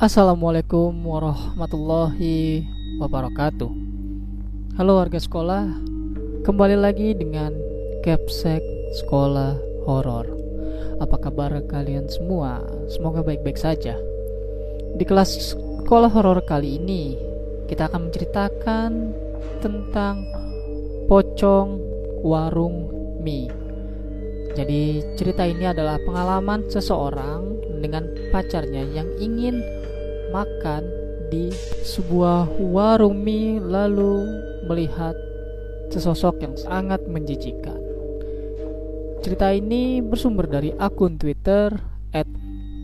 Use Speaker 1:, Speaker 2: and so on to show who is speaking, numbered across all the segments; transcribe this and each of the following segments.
Speaker 1: Assalamualaikum warahmatullahi wabarakatuh. Halo warga sekolah Kembali lagi dengan Capsek Sekolah Horor. Apa kabar kalian semua? Semoga baik-baik saja. Di kelas sekolah horor kali ini Kita akan menceritakan tentang Pocong Warung Mie. Jadi cerita ini adalah pengalaman seseorang dengan pacarnya yang ingin makan di sebuah warung mie lalu melihat sesosok yang sangat menjijikan. Cerita ini bersumber dari akun Twitter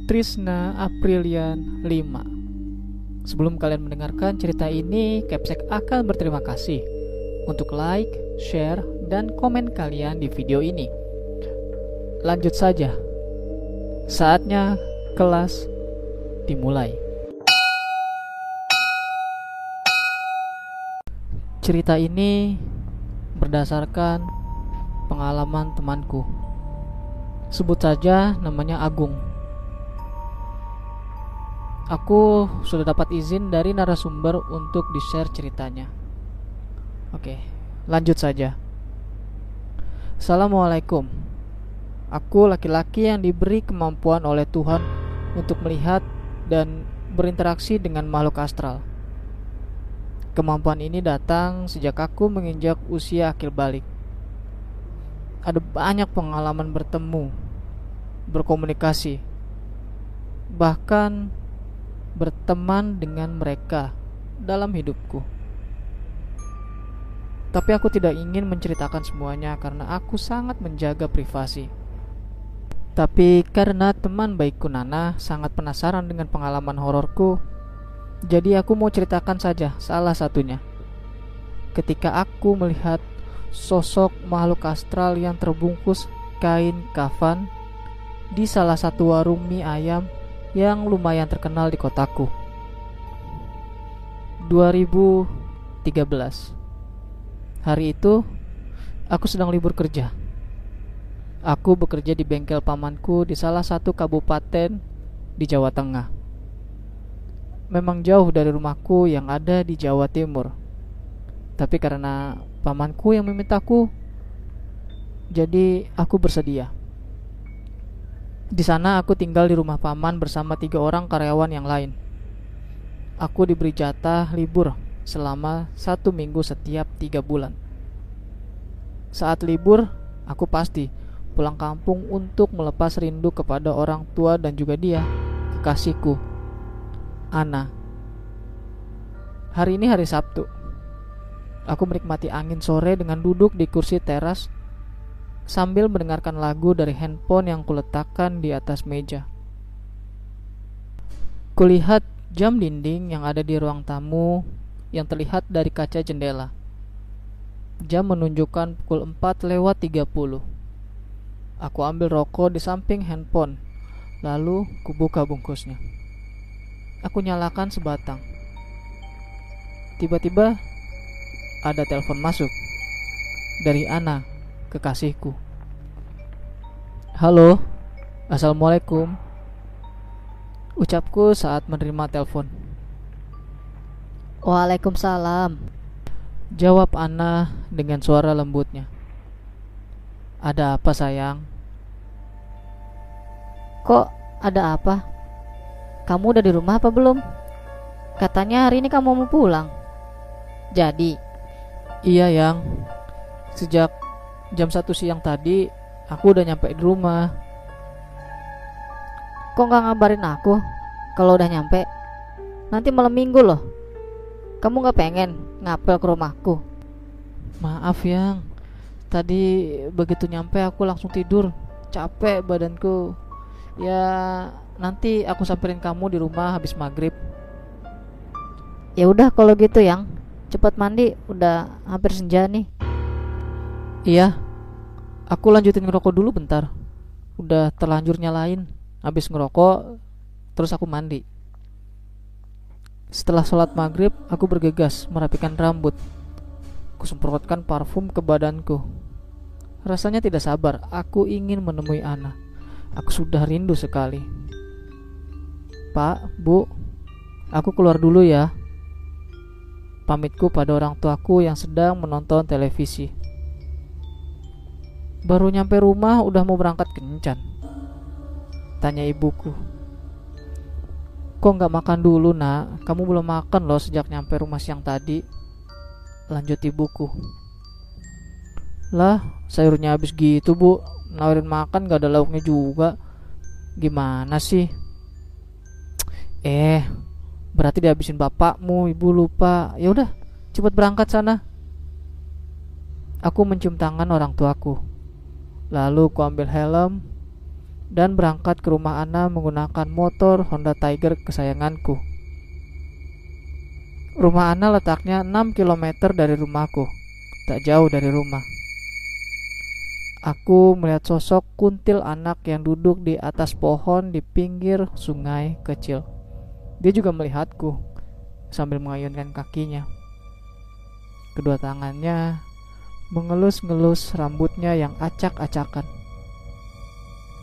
Speaker 1: @trisna_aprilian5. Sebelum kalian mendengarkan cerita ini, Capsek akan berterima kasih untuk like, share, dan komen kalian di video ini. Lanjut saja. Saatnya kelas dimulai. Cerita ini berdasarkan pengalaman temanku. Sebut saja namanya Agung. Aku sudah dapat izin dari narasumber untuk di-share ceritanya. Oke, lanjut saja. Assalamualaikum. Aku laki-laki yang diberi kemampuan oleh Tuhan untuk melihat dan berinteraksi dengan makhluk astral. Kemampuan ini datang sejak aku menginjak usia akhir balik. Ada banyak pengalaman bertemu, berkomunikasi, bahkan berteman dengan mereka dalam hidupku. Tapi aku tidak ingin menceritakan semuanya karena aku sangat menjaga privasi. Tapi karena teman baikku Nana sangat penasaran dengan pengalaman hororku, jadi aku mau ceritakan saja salah satunya. Ketika aku melihat sosok makhluk astral yang terbungkus kain kafan di salah satu warung mie ayam yang lumayan terkenal di kotaku. 2013 Hari itu aku sedang libur kerja. Aku bekerja di bengkel pamanku di salah satu kabupaten di Jawa Tengah memang jauh dari rumahku yang ada di Jawa Timur. Tapi karena pamanku yang memintaku, jadi aku bersedia. Di sana aku tinggal di rumah paman bersama tiga orang karyawan yang lain. Aku diberi jatah libur selama satu minggu setiap tiga bulan. Saat libur, aku pasti pulang kampung untuk melepas rindu kepada orang tua dan juga dia, kekasihku Ana. Hari ini hari Sabtu. Aku menikmati angin sore dengan duduk di kursi teras sambil mendengarkan lagu dari handphone yang kuletakkan di atas meja. Kulihat jam dinding yang ada di ruang tamu yang terlihat dari kaca jendela. Jam menunjukkan pukul 4 lewat 30. Aku ambil rokok di samping handphone, lalu kubuka bungkusnya. Aku nyalakan sebatang. Tiba-tiba ada telepon masuk dari Ana, kekasihku. Halo, assalamualaikum. Ucapku saat menerima telepon.
Speaker 2: Waalaikumsalam.
Speaker 1: Jawab Ana dengan suara lembutnya. Ada apa sayang?
Speaker 2: Kok ada apa? Kamu udah di rumah apa belum? Katanya hari ini kamu mau pulang. Jadi,
Speaker 1: Iya yang Sejak jam 1 siang tadi Aku udah nyampe di rumah
Speaker 2: kok nggak ngabarin aku kalau udah nyampe? Nanti malam minggu loh. Kamu nggak pengen ngapel ke rumahku?
Speaker 1: Maaf yang Tadi begitu nyampe aku langsung tidur Capek badanku Ya nanti aku samperin kamu di rumah habis maghrib.
Speaker 2: Ya udah kalau gitu yang. Cepat mandi udah hampir senja nih.
Speaker 1: Iya. Aku lanjutin ngerokok dulu bentar. Udah terlanjur nyalain. Habis ngerokok Terus aku mandi. Setelah sholat maghrib Aku bergegas merapikan rambut. Kusemprotkan parfum ke badanku. Rasanya tidak sabar. Aku ingin menemui Ana. Aku sudah rindu sekali Pak, Bu Aku keluar dulu ya. Pamitku pada orang tuaku yang sedang menonton televisi. Baru nyampe rumah udah mau berangkat kencan. Tanya ibuku. Kok nggak makan dulu nak? Kamu belum makan loh sejak nyampe rumah siang tadi. Lanjut ibuku. Lah, sayurnya habis gitu bu. Nawarin makan gak ada lauknya juga. Gimana sih? Eh, berarti dihabisin bapakmu, ibu lupa. Ya udah, cepat berangkat sana. Aku mencium tangan orang tuaku. Lalu ku ambil helm dan berangkat ke rumah Ana menggunakan motor Honda Tiger kesayanganku. Rumah Ana letaknya 6 km dari rumahku, tak jauh dari rumah. Aku melihat sosok kuntil anak yang duduk di atas pohon di pinggir sungai kecil. Dia juga melihatku sambil mengayunkan kakinya. Kedua tangannya mengelus-ngelus rambutnya yang acak-acakan.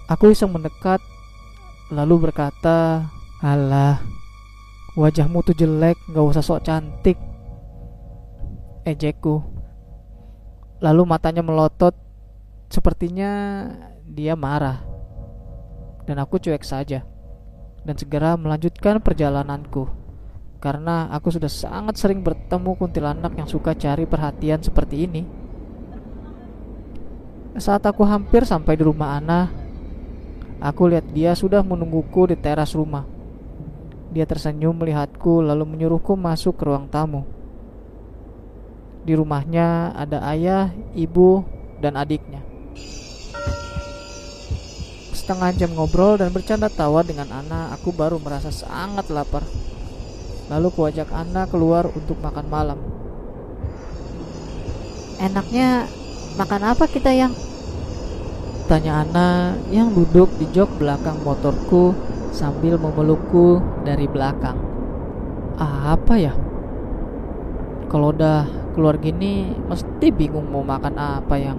Speaker 1: Aku iseng mendekat lalu berkata, "Alah, wajahmu tuh jelek, gak usah sok cantik." Ejekku. Lalu matanya melotot Sepertinya dia marah. Dan aku cuek saja. Dan segera melanjutkan perjalananku. Karena aku sudah sangat sering bertemu kuntilanak yang suka cari perhatian seperti ini. Saat aku hampir sampai di rumah Ana, aku lihat dia sudah menungguku di teras rumah. Dia tersenyum melihatku lalu menyuruhku masuk ke ruang tamu. Di rumahnya ada ayah, ibu, dan adiknya. Setengah jam ngobrol dan bercanda tawa dengan Ana, aku baru merasa sangat lapar. Lalu kuajak Ana keluar untuk makan malam.
Speaker 2: Enaknya makan apa kita yang?
Speaker 1: Tanya Ana yang duduk di jok belakang motorku sambil memelukku dari belakang. Apa ya? Kalau udah keluar gini mesti bingung mau makan apa yang.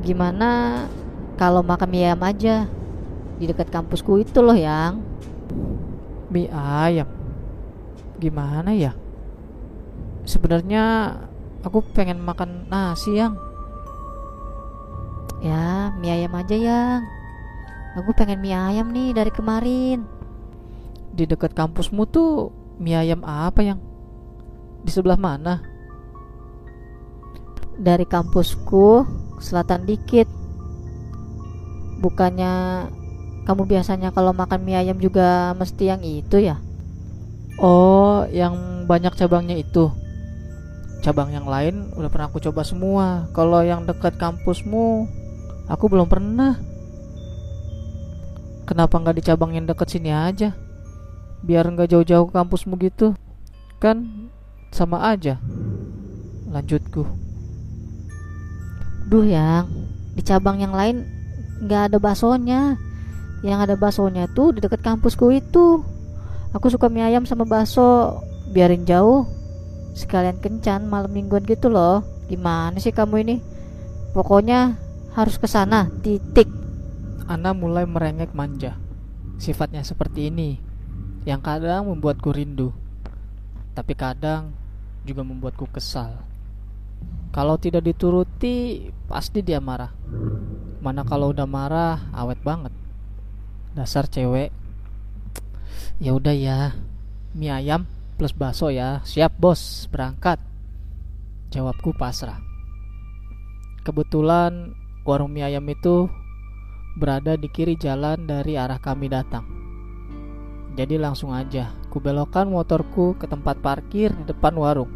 Speaker 2: Gimana kalau makan mie ayam aja di dekat kampusku itu loh yang.
Speaker 1: Mie ayam? Gimana ya? Sebenarnya aku pengen makan nasi yang.
Speaker 2: Ya mie ayam aja yang. Aku pengen mie ayam nih dari kemarin.
Speaker 1: Di dekat kampusmu tuh mie ayam apa yang? Di sebelah mana?
Speaker 2: Dari kampusku selatan dikit Bukannya kamu biasanya kalau makan mie ayam juga mesti yang itu ya?
Speaker 1: Oh, yang banyak cabangnya itu. Cabang yang lain udah pernah aku coba semua. Kalau yang dekat kampusmu, aku belum pernah. Kenapa nggak di cabang yang dekat sini aja? Biar nggak jauh-jauh ke kampusmu gitu. Kan sama aja. Lanjutku.
Speaker 2: Duh yang di cabang yang lain nggak ada baksonya. Yang ada baksonya tuh di dekat kampusku itu. Aku suka mie ayam sama bakso. Biarin jauh. Sekalian kencan malam mingguan gitu loh. Gimana sih kamu ini? Pokoknya harus ke sana. Titik.
Speaker 1: Ana mulai merengek manja. Sifatnya seperti ini. Yang kadang membuatku rindu. Tapi kadang juga membuatku kesal. Kalau tidak dituruti pasti dia marah Mana kalau udah marah awet banget. Dasar cewek. Ya udah ya. Mie ayam plus bakso ya. Siap bos, berangkat. Jawabku pasrah. Kebetulan warung mie ayam itu berada di kiri jalan dari arah kami datang. Jadi langsung aja ku belokkan motorku ke tempat parkir di depan warung.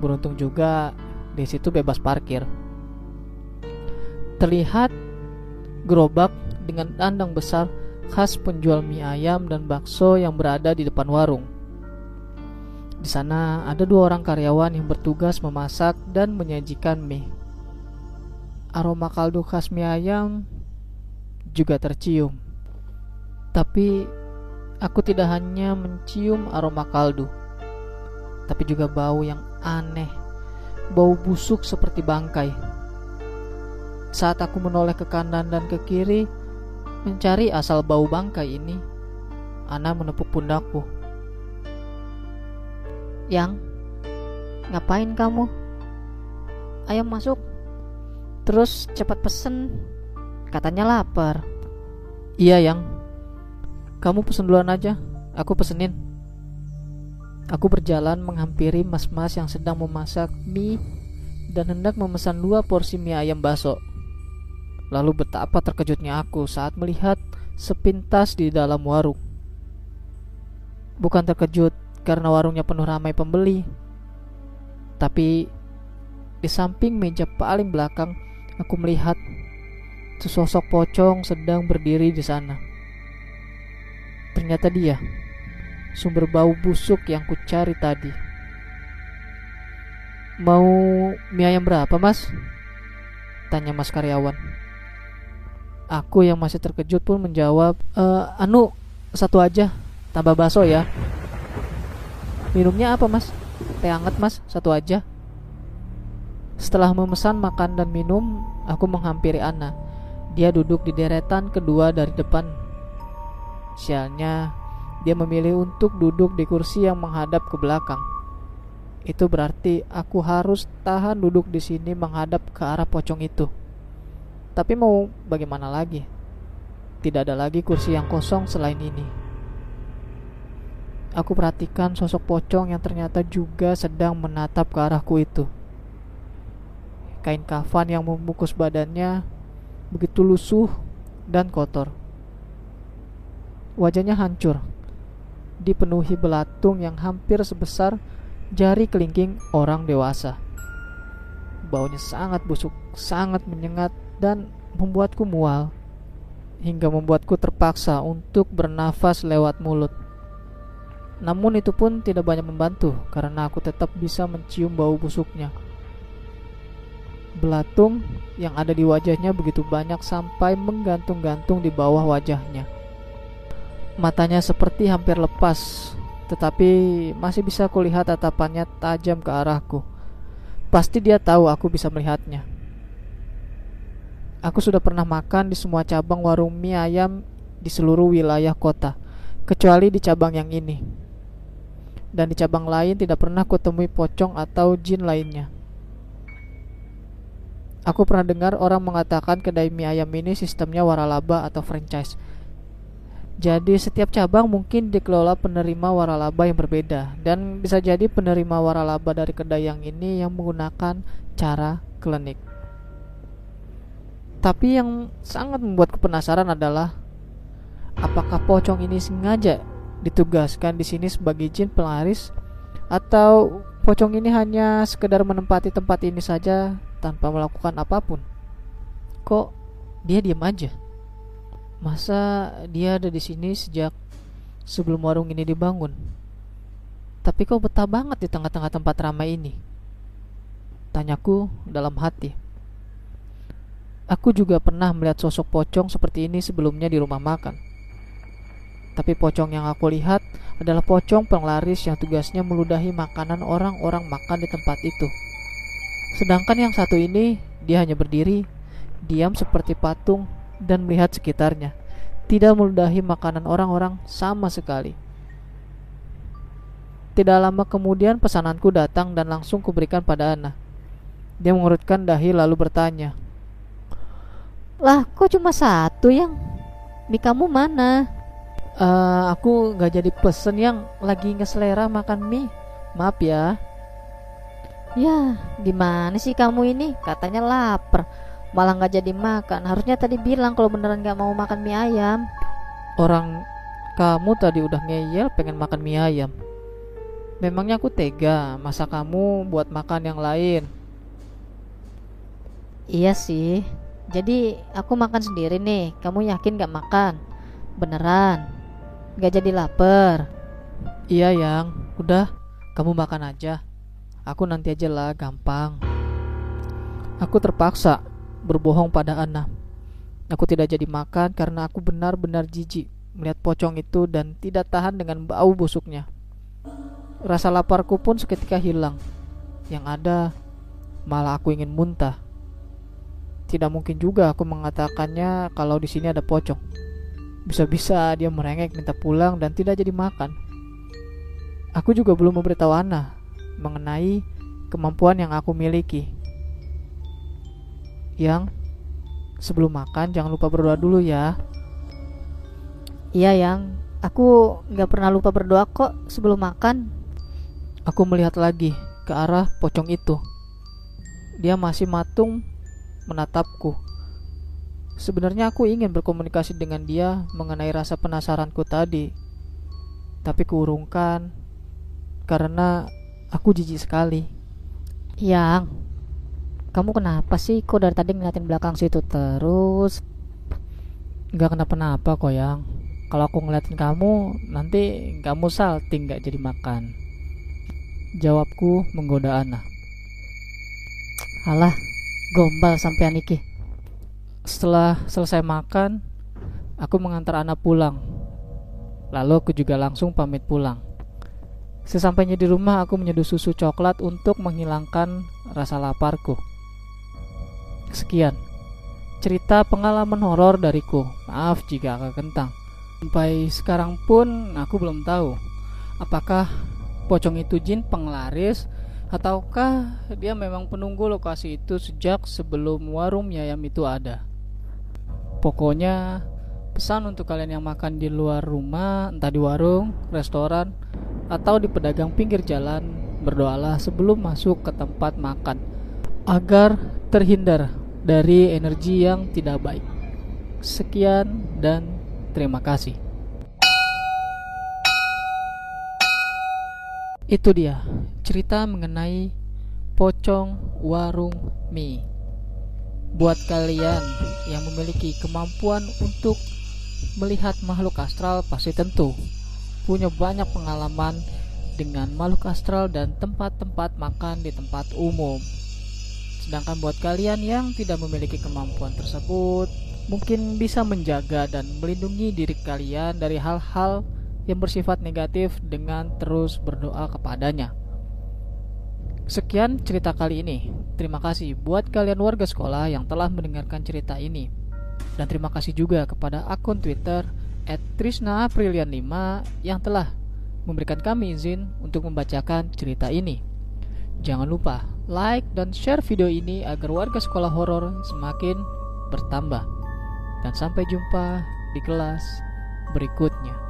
Speaker 1: Beruntung juga di situ bebas parkir terlihat gerobak dengan kandang besar khas penjual mie ayam dan bakso yang berada di depan warung. Di sana ada dua orang karyawan yang bertugas memasak dan menyajikan mie. Aroma kaldu khas mie ayam juga tercium. Tapi aku tidak hanya mencium aroma kaldu, tapi juga bau yang aneh, bau busuk seperti bangkai. Saat aku menoleh ke kanan dan ke kiri, mencari asal bau bangkai ini, Ana menepuk pundakku.
Speaker 2: Yang, ngapain kamu? Ayo masuk. Terus cepat pesen. Katanya lapar.
Speaker 1: Iya, Yang. Kamu pesen duluan aja. Aku pesenin. Aku berjalan menghampiri mas-mas yang sedang memasak mie dan hendak memesan dua porsi mie ayam baso. Lalu betapa terkejutnya aku saat melihat sepintas di dalam warung. Bukan terkejut karena warungnya penuh ramai pembeli, tapi di samping meja paling belakang aku melihat sesosok pocong sedang berdiri di sana. Ternyata dia sumber bau busuk yang kucari tadi. Mau mie ayam berapa, Mas? Tanya Mas karyawan. Aku yang masih terkejut pun menjawab, e, anu satu aja, tambah bakso ya. Minumnya apa mas? Teh hangat mas, satu aja. Setelah memesan makan dan minum, aku menghampiri Ana. Dia duduk di deretan kedua dari depan. Sialnya, dia memilih untuk duduk di kursi yang menghadap ke belakang. Itu berarti aku harus tahan duduk di sini menghadap ke arah pocong itu. Tapi mau bagaimana lagi? Tidak ada lagi kursi yang kosong selain ini. Aku perhatikan sosok pocong yang ternyata juga sedang menatap ke arahku itu. Kain kafan yang membungkus badannya begitu lusuh dan kotor. Wajahnya hancur, dipenuhi belatung yang hampir sebesar jari kelingking orang dewasa. Baunya sangat busuk, sangat menyengat, dan membuatku mual hingga membuatku terpaksa untuk bernafas lewat mulut. Namun itu pun tidak banyak membantu karena aku tetap bisa mencium bau busuknya. Belatung yang ada di wajahnya begitu banyak sampai menggantung-gantung di bawah wajahnya. Matanya seperti hampir lepas, tetapi masih bisa kulihat tatapannya tajam ke arahku. Pasti dia tahu aku bisa melihatnya. Aku sudah pernah makan di semua cabang warung mie ayam di seluruh wilayah kota, kecuali di cabang yang ini. Dan di cabang lain tidak pernah kutemui pocong atau jin lainnya. Aku pernah dengar orang mengatakan kedai mie ayam ini sistemnya waralaba atau franchise. Jadi setiap cabang mungkin dikelola penerima waralaba yang berbeda dan bisa jadi penerima waralaba dari kedai yang ini yang menggunakan cara klinik. Tapi yang sangat membuatku penasaran adalah apakah pocong ini sengaja ditugaskan di sini sebagai jin pelaris atau pocong ini hanya sekedar menempati tempat ini saja tanpa melakukan apa pun. Kok dia diam aja? Masa dia ada di sini sejak sebelum warung ini dibangun? Tapi kok betah banget di tengah-tengah tempat ramai ini? Tanyaku dalam hati. Aku juga pernah melihat sosok pocong seperti ini sebelumnya di rumah makan. Tapi pocong yang aku lihat adalah pocong penglaris yang tugasnya meludahi makanan orang-orang makan di tempat itu. Sedangkan yang satu ini, dia hanya berdiri, diam seperti patung, dan melihat sekitarnya. Tidak meludahi makanan orang-orang sama sekali. Tidak lama kemudian pesananku datang dan langsung kuberikan pada Ana. Dia mengurutkan dahi lalu bertanya,
Speaker 2: lah, kok cuma satu yang? Mie kamu mana?
Speaker 1: Uh, aku nggak jadi pesen yang lagi nggak selera makan mie. Maaf ya.
Speaker 2: Ya, gimana sih kamu ini? Katanya lapar, malah nggak jadi makan. Harusnya tadi bilang kalau beneran nggak mau makan mie ayam.
Speaker 1: Orang kamu tadi udah ngeyel pengen makan mie ayam. Memangnya aku tega masa kamu buat makan yang lain?
Speaker 2: Iya sih, jadi aku makan sendiri nih. Kamu yakin gak makan? Beneran? Gak jadi lapar?
Speaker 1: Iya yang, udah kamu makan aja. Aku nanti aja lah, gampang. Aku terpaksa berbohong pada Ana. Aku tidak jadi makan karena aku benar-benar jijik melihat pocong itu dan tidak tahan dengan bau busuknya. Rasa laparku pun seketika hilang. Yang ada malah aku ingin muntah. Tidak mungkin juga aku mengatakannya kalau di sini ada pocong. Bisa-bisa dia merengek minta pulang dan tidak jadi makan. Aku juga belum memberitahu Ana mengenai kemampuan yang aku miliki. Yang sebelum makan jangan lupa berdoa dulu ya.
Speaker 2: Iya yang aku nggak pernah lupa berdoa kok sebelum makan.
Speaker 1: Aku melihat lagi ke arah pocong itu. Dia masih matung menatapku. Sebenarnya aku ingin berkomunikasi dengan dia mengenai rasa penasaranku tadi. Tapi kuurungkan karena aku jijik sekali.
Speaker 2: Yang, kamu kenapa sih kok dari tadi ngeliatin belakang situ terus?
Speaker 1: Gak kenapa-napa kok yang. Kalau aku ngeliatin kamu, nanti kamu salting gak jadi makan. Jawabku menggoda Ana.
Speaker 2: Alah, gombal sampai Iki.
Speaker 1: Setelah selesai makan, aku mengantar Ana pulang. Lalu aku juga langsung pamit pulang. Sesampainya di rumah, aku menyeduh susu coklat untuk menghilangkan rasa laparku. Sekian cerita pengalaman horor dariku. Maaf jika agak kentang. Sampai sekarang pun aku belum tahu apakah pocong itu jin penglaris ataukah dia memang penunggu lokasi itu sejak sebelum warung mie ayam itu ada. Pokoknya pesan untuk kalian yang makan di luar rumah, entah di warung, restoran, atau di pedagang pinggir jalan, berdoalah sebelum masuk ke tempat makan agar terhindar dari energi yang tidak baik. Sekian dan terima kasih. Itu dia cerita mengenai pocong warung mie. Buat kalian yang memiliki kemampuan untuk melihat makhluk astral pasti tentu punya banyak pengalaman dengan makhluk astral dan tempat-tempat makan di tempat umum. Sedangkan buat kalian yang tidak memiliki kemampuan tersebut, mungkin bisa menjaga dan melindungi diri kalian dari hal-hal yang bersifat negatif dengan terus berdoa kepadanya. Sekian cerita kali ini. Terima kasih buat kalian warga sekolah yang telah mendengarkan cerita ini. Dan terima kasih juga kepada akun Twitter at Trisna Aprilian 5 yang telah memberikan kami izin untuk membacakan cerita ini. Jangan lupa like dan share video ini agar warga sekolah horor semakin bertambah. Dan sampai jumpa di kelas berikutnya.